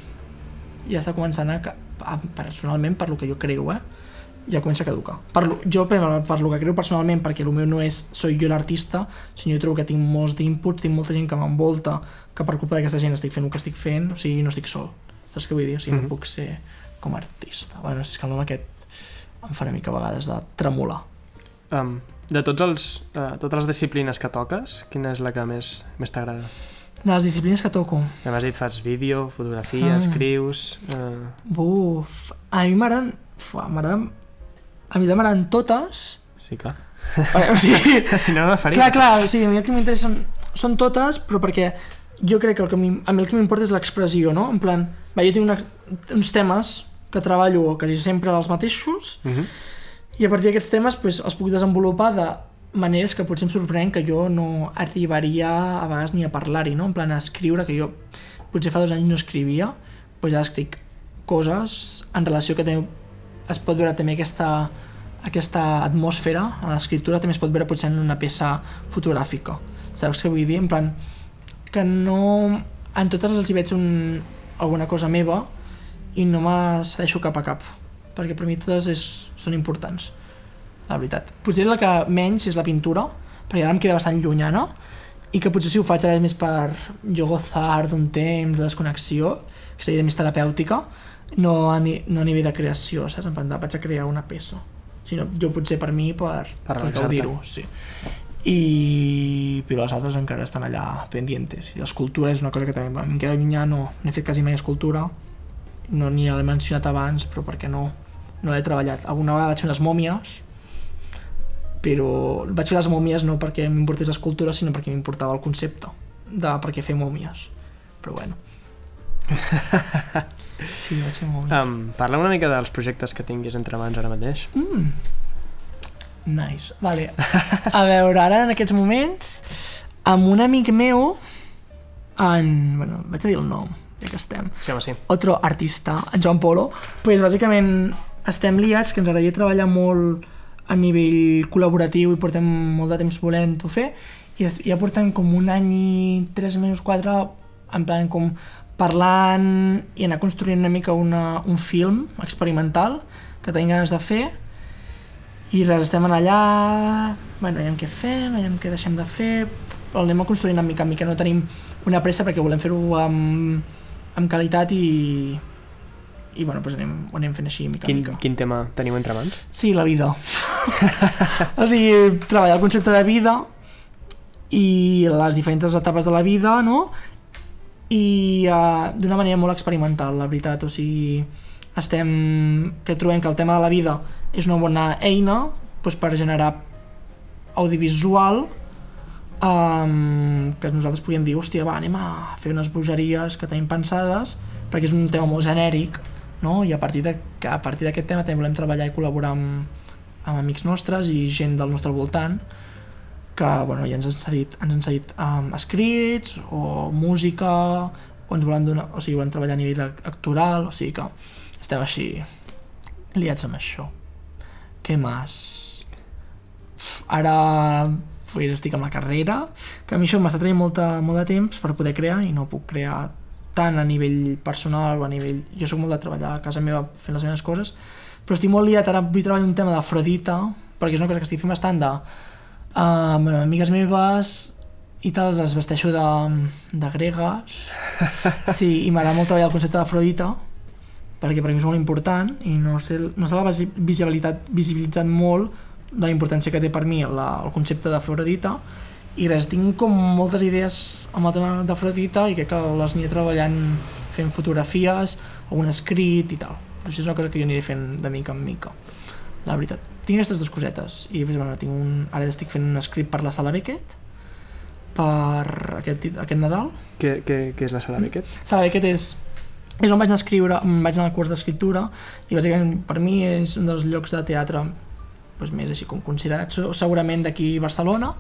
[SPEAKER 2] ja està començant a, a personalment per lo que jo creu, eh? ja comença a caducar. Per lo, jo per, per lo que creu personalment, perquè el meu no és soy jo l'artista, sinó jo trobo que tinc molts d'inputs, tinc molta gent que m'envolta, que per culpa d'aquesta gent estic fent el que estic fent, o sigui, no estic sol. Saps què vull dir? O sigui,
[SPEAKER 1] Mhm.
[SPEAKER 2] no puc ser com a artista. Bueno, és que el nom aquest em fa una mica a vegades de tremolar.
[SPEAKER 1] Um, de tots els, uh, totes les disciplines que toques, quina és la que més, més t'agrada?
[SPEAKER 2] De les disciplines que toco,
[SPEAKER 1] Ja M'has dit, fas vídeo, fotografia,
[SPEAKER 2] Ah.
[SPEAKER 1] escrius... Uh,
[SPEAKER 2] buf, a mi m'agraden... m'agraden... A mi m'agraden totes,
[SPEAKER 1] sí, clar.
[SPEAKER 2] perquè, o sigui, [laughs]
[SPEAKER 1] si no, no faries.
[SPEAKER 2] Clar, clar, o sigui, a mi el que m'interessa són, són totes, però perquè jo crec que, el que mi, a mi el que m'importa és l'expressió, no? En plan, va, jo tinc una, uns temes que treballo quasi sempre els mateixos
[SPEAKER 1] Uh -huh.
[SPEAKER 2] I a partir d'aquests temes pues, els puc desenvolupar de maneres que potser em sorprenen que jo no arribaria a vegades ni a parlar-hi, no? En plan, a escriure, que jo potser fa dos anys no escrivia, doncs ja escric coses en relació que també es pot veure també aquesta, aquesta atmosfera a l'escriptura també es pot veure potser en una peça fotogràfica saps què vull dir? en plan que no en totes els hi veig un, alguna cosa meva i no me cedeixo cap a cap perquè per mi totes és, són importants la veritat. Potser la que menys és la pintura, perquè ara em queda bastant llunyana, i que potser si ho faig ara és més per jo gozar d'un temps de desconnexió, que seria més terapèutica, no a, ni, no a nivell de creació, saps? En plan, de, vaig a crear una peça. Sinó jo potser per mi, per,
[SPEAKER 1] Per
[SPEAKER 2] per gaudir-ho, sí. I... però les altres encara estan allà pendientes. I l'escultura és una cosa que també em queda llunyà, no, no he fet quasi mai escultura, no ni l'he mencionat abans, però perquè no, no l'he treballat. Alguna vegada vaig fer unes mòmies, però vaig fer les mòmies no perquè m'importés l'escultura, sinó perquè m'importava el concepte de per què fer mòmies. Però bueno. [laughs] Sí, vaig fer mòmies.
[SPEAKER 1] Um, parla una mica dels projectes que tinguis entre mans ara mateix.
[SPEAKER 2] Mm. Nice. Vale. A veure, ara en aquests moments, amb un amic meu, en... Bueno, vaig a dir el nom, ja que estem.
[SPEAKER 1] Sí, home, sí.
[SPEAKER 2] otro artista, en Joan Polo, pues bàsicament estem liats, que ens agradaria treballar molt a nivell col·laboratiu i portem molt de temps volent-ho fer i ja portem com un any i tres mesos, quatre, en plan com parlant i anar construint una mica una, un film experimental que tenim ganes de fer i res, estem allà, bueno, veiem què fem, veiem què deixem de fer, però anem construint una mica en mica, no tenim una pressa perquè volem fer-ho amb, amb qualitat i, i bueno, doncs anem, ho anem fent així mica
[SPEAKER 1] Quin,
[SPEAKER 2] mica.
[SPEAKER 1] quin tema teniu entre mans?
[SPEAKER 2] Sí, la vida. [laughs] o sigui, treballar el concepte de vida i les diferents etapes de la vida, no? I uh, d'una manera molt experimental, la veritat. O sigui, estem... que trobem que el tema de la vida és una bona eina doncs, per generar audiovisual um, que nosaltres podíem dir, hòstia, va, anem a fer unes bogeries que tenim pensades, perquè és un tema molt genèric, no? i a partir de- que a partir d'aquest tema també volem treballar i col·laborar amb, amb amics nostres i gent del nostre voltant que bueno, ja ens han cedit, ens han cedit um, escrits o música o ens volen donar, o sigui, volen treballar a nivell actoral, o sigui que estem així liats amb això. Què més? Ara pues, estic amb la carrera, que a mi això m'està traient molta, molt de temps per poder crear i no puc crear tant a nivell personal o a nivell... Jo sóc molt de treballar a casa meva fent les meves coses, però estic molt liat, ara vull treballar un tema d'Afrodita, perquè és una cosa que estic fent bastant de... Uh, amb amigues meves i tal, les vesteixo de, de gregues, [laughs] sí, i m'agrada molt treballar el concepte d'Afrodita, perquè per mi és molt important i no sé, no se l'ha visi- visibilitat, visibilitzat molt de la importància que té per mi la, el concepte d'Afrodita i res, tinc com moltes idees amb el tema d'Afrodita i crec que les aniré treballant fent fotografies o un escrit i tal. Però això és una cosa que jo aniré fent de mica en mica la veritat, tinc aquestes dues cosetes i bueno, tinc un, ara estic fent un escrit per la Sala Beckett per aquest, aquest Nadal.
[SPEAKER 1] Què, què, què és la sala Beckett?
[SPEAKER 2] Sala Beckett és, és on vaig anar a escriure, vaig anar al curs d'escriptura i bàsicament per mi és un dels llocs de teatre doncs, més així com considerats se- segurament d'aquí Barcelona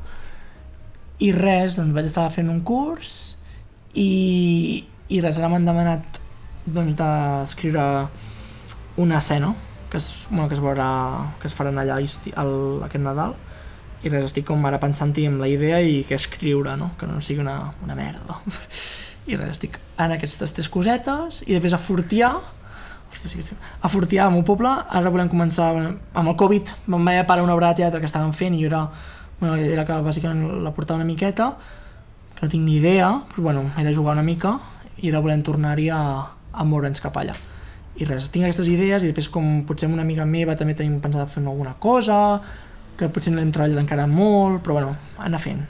[SPEAKER 2] i res, doncs vaig estar fent un curs i, i res, ara m'han demanat doncs, d'escriure una escena que es, bueno, que es veurà que es faran allà el, aquest Nadal i res, estic com ara pensant-hi amb la idea i què escriure, no? que no sigui una, una merda [laughs] i res, estic en aquestes tres cosetes i després a Fortià a Fortià, al meu poble, ara volem començar amb el Covid, vam vaig parar una obra de teatre que estàvem fent i jo era, bueno, era que bàsicament la portava una miqueta que no tinc ni idea, però bueno, era jugar una mica i ara volem tornar-hi a, a moure'ns cap allà. I res, tinc aquestes idees i després com potser una amiga meva també tenim pensat fer alguna cosa que potser no l'hem treballat encara molt però bueno, anar fent.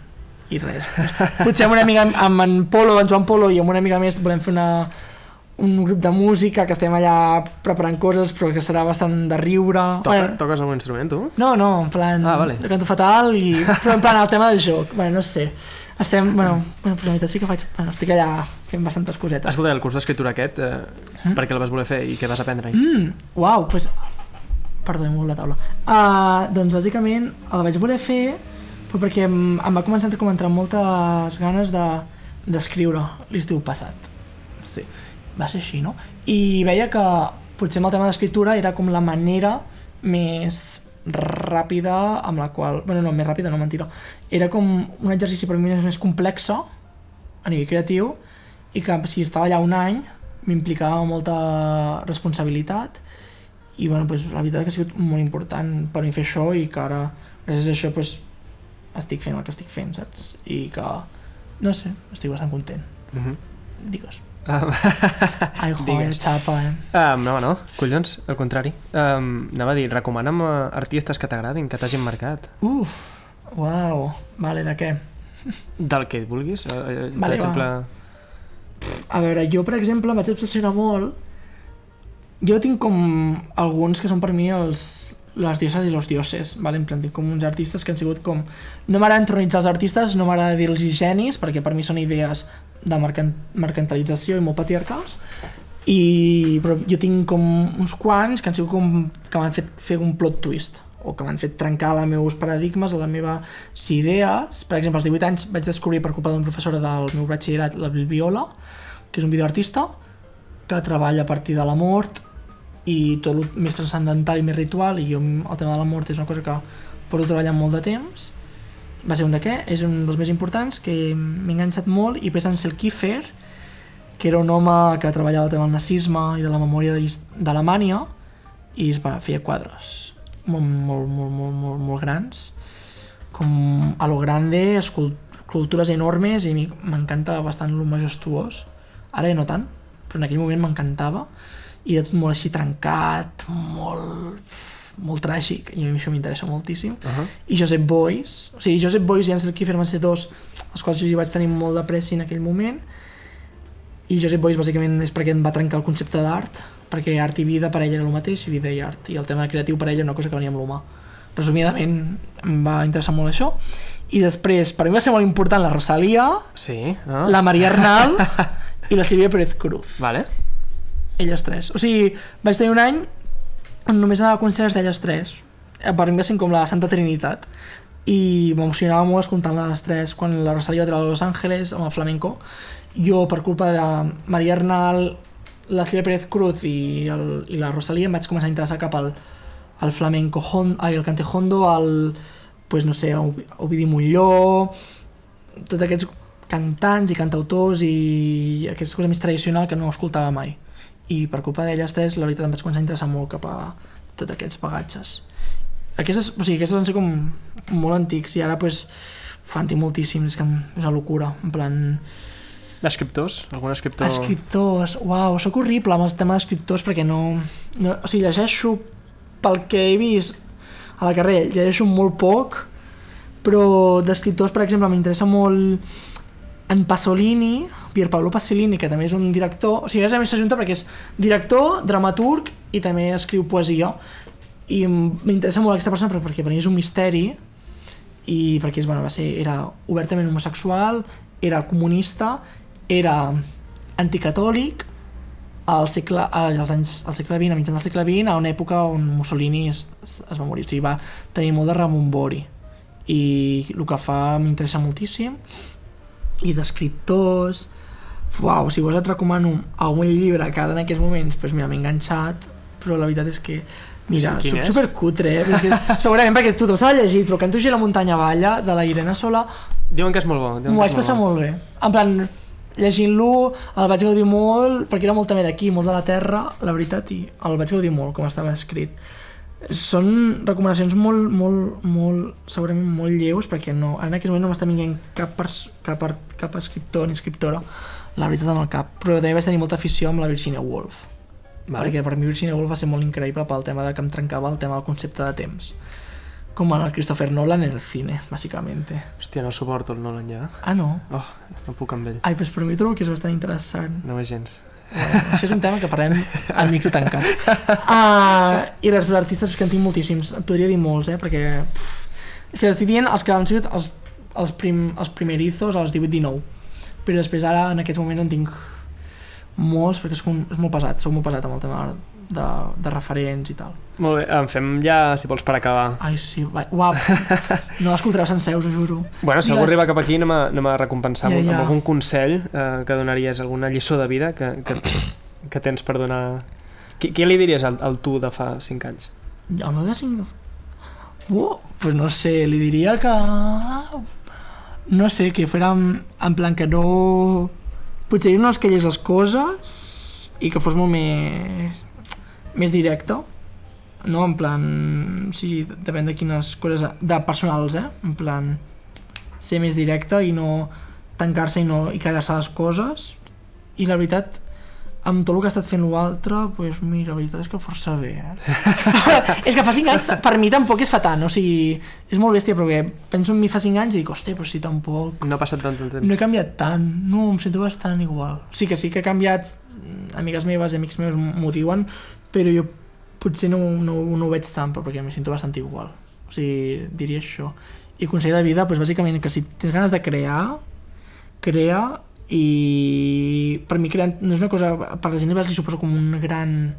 [SPEAKER 2] I res, [laughs] potser amb una amiga amb en Polo, en Joan Polo i amb una amiga més volem fer una, un grup de música que estem allà preparant coses però que serà bastant de riure
[SPEAKER 1] Toca,
[SPEAKER 2] Bueno,
[SPEAKER 1] Toques algun instrument, tu?
[SPEAKER 2] no, no, en plan,
[SPEAKER 1] Ah, vale.
[SPEAKER 2] canto fatal i, [laughs] però en plan el tema del joc, bueno, no sé estem, bueno, bueno però la veritat sí que faig bueno, estic allà fent bastantes cosetes
[SPEAKER 1] Escolta, el curs d'escriptura aquest, eh, per què el vas voler fer i què vas aprendre-hi?
[SPEAKER 2] Mm, uau, pues... Perdó, mogut la taula. Uh, doncs bàsicament el vaig voler fer però perquè em, em va començar com a entrar moltes ganes de d'escriure l'estiu passat. Sí, va ser així, no? I veia que potser amb el tema d'escriptura era com la manera més ràpida amb la qual... bueno, no, més ràpida, no, mentira. Era com un exercici per mi més, complexa a nivell creatiu i que si estava allà un any m'implicava molta responsabilitat i bueno, pues, la veritat és que ha sigut molt important per mi fer això i que ara gràcies a això pues, estic fent el que estic fent, saps? I que, no sé, estic bastant content.
[SPEAKER 1] Uh -huh.
[SPEAKER 2] Digues.
[SPEAKER 1] Um, Digues.
[SPEAKER 2] xapa, eh?
[SPEAKER 1] um, no, no, collons, al contrari. Um, anava a dir, recomana'm uh, artistes que t'agradin, que t'hagin marcat.
[SPEAKER 2] Uf, uau, vale, de què?
[SPEAKER 1] Del que vulguis. Uh, uh, per
[SPEAKER 2] Vale,
[SPEAKER 1] exemple...
[SPEAKER 2] A veure, jo, per exemple, em vaig obsessionar molt... Jo tinc com alguns que són per mi els, les dioses i els dioses, vale? en plan, com uns artistes que han sigut com... No m'agrada entronitzar els artistes, no m'agrada dir-los genis, perquè per mi són idees de mercan mercantilització i molt patriarcals, i, però jo tinc com uns quants que han sigut com que m'han fet fer un plot twist o que m'han fet trencar els meus paradigmes, les meves idees. Per exemple, als 18 anys vaig descobrir per culpa d'una professora del meu batxillerat, la Viola, que és un videoartista que treballa a partir de la mort i tot el més transcendental i més ritual i jo el tema de la mort és una cosa que porto treballant molt de temps. Va ser un de què? És un dels més importants que m'he enganxat molt i en ser el Kiefer que era un home que treballava el tema del nazisme i de la memòria d'Alemanya i es va, feia quadres molt, molt, molt, molt, molt, molt grans. Com a lo grande escul- escultures enormes i m'encanta bastant lo majestuós. Ara ja no tant, però en aquell moment m'encantava i de tot molt així trencat molt, molt tràgic. I a mi això m'interessa moltíssim.
[SPEAKER 1] Uh -huh.
[SPEAKER 2] i Josep Boys, o sigui, Josep Boys i Ansel Kiefer van ser dos els quals jo hi vaig tenir molt de pressi en aquell moment. I Josep Boys bàsicament és perquè em va trencar el concepte d'art perquè art i vida per ell era el mateix i vida i art. I el tema creatiu per ell era una cosa que venia amb l'humà. Resumidament em va interessar molt això. I després per mi va ser molt important la Rosalia
[SPEAKER 1] Sí, ah.
[SPEAKER 2] la Maria Arnal [laughs] i la Sílvia Pérez Cruz.
[SPEAKER 1] Vale.
[SPEAKER 2] Elles tres. O sigui, vaig tenir un any on només anava a concerts d'elles tres. Per mi va ser com la Santa Trinitat. I m'emocionava molt escoltant les tres quan la Rosalía va treure Los Ángeles amb el flamenco. Jo, per culpa de Maria Arnal, la Silvia Pérez Cruz i, el, i la Rosalía, em vaig començar a interessar cap al, al flamenco, hon, ai, el cante hondo, al, pues, no sé, Ovi- Ovidi Molló, tots aquests cantants i cantautors i aquesta cosa més tradicional que no escoltava mai i per culpa d'elles tres la veritat em vaig començar a interessar molt cap a tots aquests bagatges aquestes, o sigui, aquestes van ser com molt antics i ara pues, fan tinc moltíssims, és, que és una locura. En plan,
[SPEAKER 1] D'escriptors? Algun escriptor...
[SPEAKER 2] escriptors, uau, sóc horrible amb el tema d'escriptors perquè no, no, o sigui, llegeixo pel que he vist a la carrera, llegeixo molt poc però d'escriptors, per exemple, m'interessa molt en Pasolini, Pier Paolo Pasolini, que també és un director, o sigui, a més s'ajunta perquè és director, dramaturg i també escriu poesia. I m'interessa molt aquesta persona perquè, per mi és un misteri i perquè és, bueno, va ser, era obertament homosexual, era comunista, era anticatòlic al segle, als anys, al segle XX, a mitjans del segle XX, a una època on Mussolini es, es, es va morir, o sigui, va tenir molt de rebombori. I el que fa m'interessa moltíssim i d'escriptors uau, si vols et recomano algun llibre que ara en aquests moments pues mira, m'he enganxat però la veritat és que mira,
[SPEAKER 1] Sí,
[SPEAKER 2] soc supercutre eh? perquè, [laughs] segurament perquè tothom s'ha llegit però Canto la muntanya balla de la Irene Sola
[SPEAKER 1] Diuen que és molt bo.
[SPEAKER 2] m'ho vaig passar
[SPEAKER 1] bo.
[SPEAKER 2] molt bé en plan, llegint-lo el vaig gaudir molt perquè era molt també d'aquí, molt de la terra la veritat, i el vaig gaudir molt com estava escrit són recomanacions molt, molt, molt, segurament molt lleus, perquè no, en aquest moment no m'està vinguent cap, pers- cap, cap escriptor ni escriptora, la veritat en el cap, però també vaig tenir molta afició amb la Virginia Woolf,
[SPEAKER 1] Vale.
[SPEAKER 2] perquè per mi Virginia Woolf va ser molt increïble pel tema de que em trencava el tema del concepte de temps, com en el Christopher Nolan en el cine, bàsicamente.
[SPEAKER 1] Hòstia, no suporto el Nolan ja.
[SPEAKER 2] Ah, no?
[SPEAKER 1] Oh, no puc amb ell.
[SPEAKER 2] Ai, doncs per mi trobo que és bastant interessant.
[SPEAKER 1] No és gens.
[SPEAKER 2] Bueno, això és un tema que parlem al micro tancat. Uh, [laughs] I després artistes que en tinc moltíssims, podria dir molts, eh, perquè... Pff, és que estic dient els que han sigut els, els, prim, els primerizos als 18-19, però després ara en aquests moments en tinc molts, perquè és, com, és molt pesat, sóc molt pesat amb el tema de, de referents i tal.
[SPEAKER 1] Molt bé, en fem ja, si vols, per acabar.
[SPEAKER 2] Ai, sí, va, uau, no l'escoltareu sencer, us ho juro.
[SPEAKER 1] Bueno, si algú
[SPEAKER 2] Digues.
[SPEAKER 1] arriba cap aquí anem a, anem a recompensar
[SPEAKER 2] Ja, ja.
[SPEAKER 1] amb algun consell eh, que donaries, alguna lliçó de vida que, que, que tens per donar... Qui, què li diries al, al tu de fa 5 anys?
[SPEAKER 2] El meu de 5... Uh, pues no sé, li diria que... No sé, que fuera en, en plan que no... Potser no es callés les coses i que fos molt més... més directe. No, en plan... Sí, depèn de quines coses... De personals, eh? En plan... Ser més directe i no tancar-se i, no, i callar-se les coses. I la veritat, amb tot el que ha estat fent l'altre, pues mira, la veritat és que força bé, eh? [laughs] és que fa 5 anys, per mi tampoc és fa tant, o sigui, és molt bèstia, perquè penso en mi fa 5 anys i dic, hòstia, però si tampoc...
[SPEAKER 1] No ha passat tant de temps.
[SPEAKER 2] No he canviat tant, no, em sento bastant igual. Sí que sí que he canviat, amigues meves i amics meus m'ho diuen, però jo potser no, no, no ho veig tant, però perquè em sento bastant igual. O sigui, diria això. I consell de vida, doncs bàsicament que si tens ganes de crear, crea i per mi crear no és una cosa, per la gent li suposa com un gran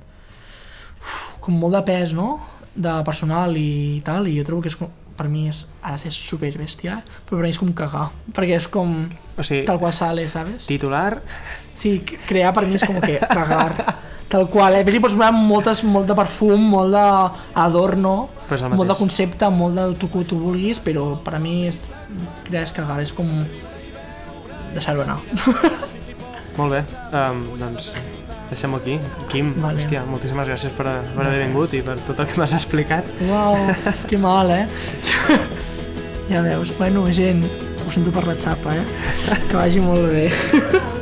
[SPEAKER 2] uf, com molt de pes, no? de personal i tal, i jo trobo que és com, per mi és, ha de ser super bèstia, però per mi és com cagar, [laughs] perquè és com
[SPEAKER 1] O sigui,
[SPEAKER 2] tal qual sale, ¿sabes?
[SPEAKER 1] titular,
[SPEAKER 2] Sí, crear per mi és com que cagar, tal qual, eh? A més, li pots posar moltes, molt de perfum, molt d'adorno,
[SPEAKER 1] el
[SPEAKER 2] molt de concepte, molt del tu que tu vulguis, però per a mi és, crear és cagar, és com deixar-ho anar. [laughs]
[SPEAKER 1] molt bé. Um, doncs deixem-ho aquí. Quim,
[SPEAKER 2] Vale.
[SPEAKER 1] hòstia, moltíssimes gràcies per, per haver vingut i per tot el que m'has explicat.
[SPEAKER 2] Uau, [laughs] que mal, eh? ja veus, bueno, gent, ho sento per la xapa, eh? Que vagi molt bé. [laughs]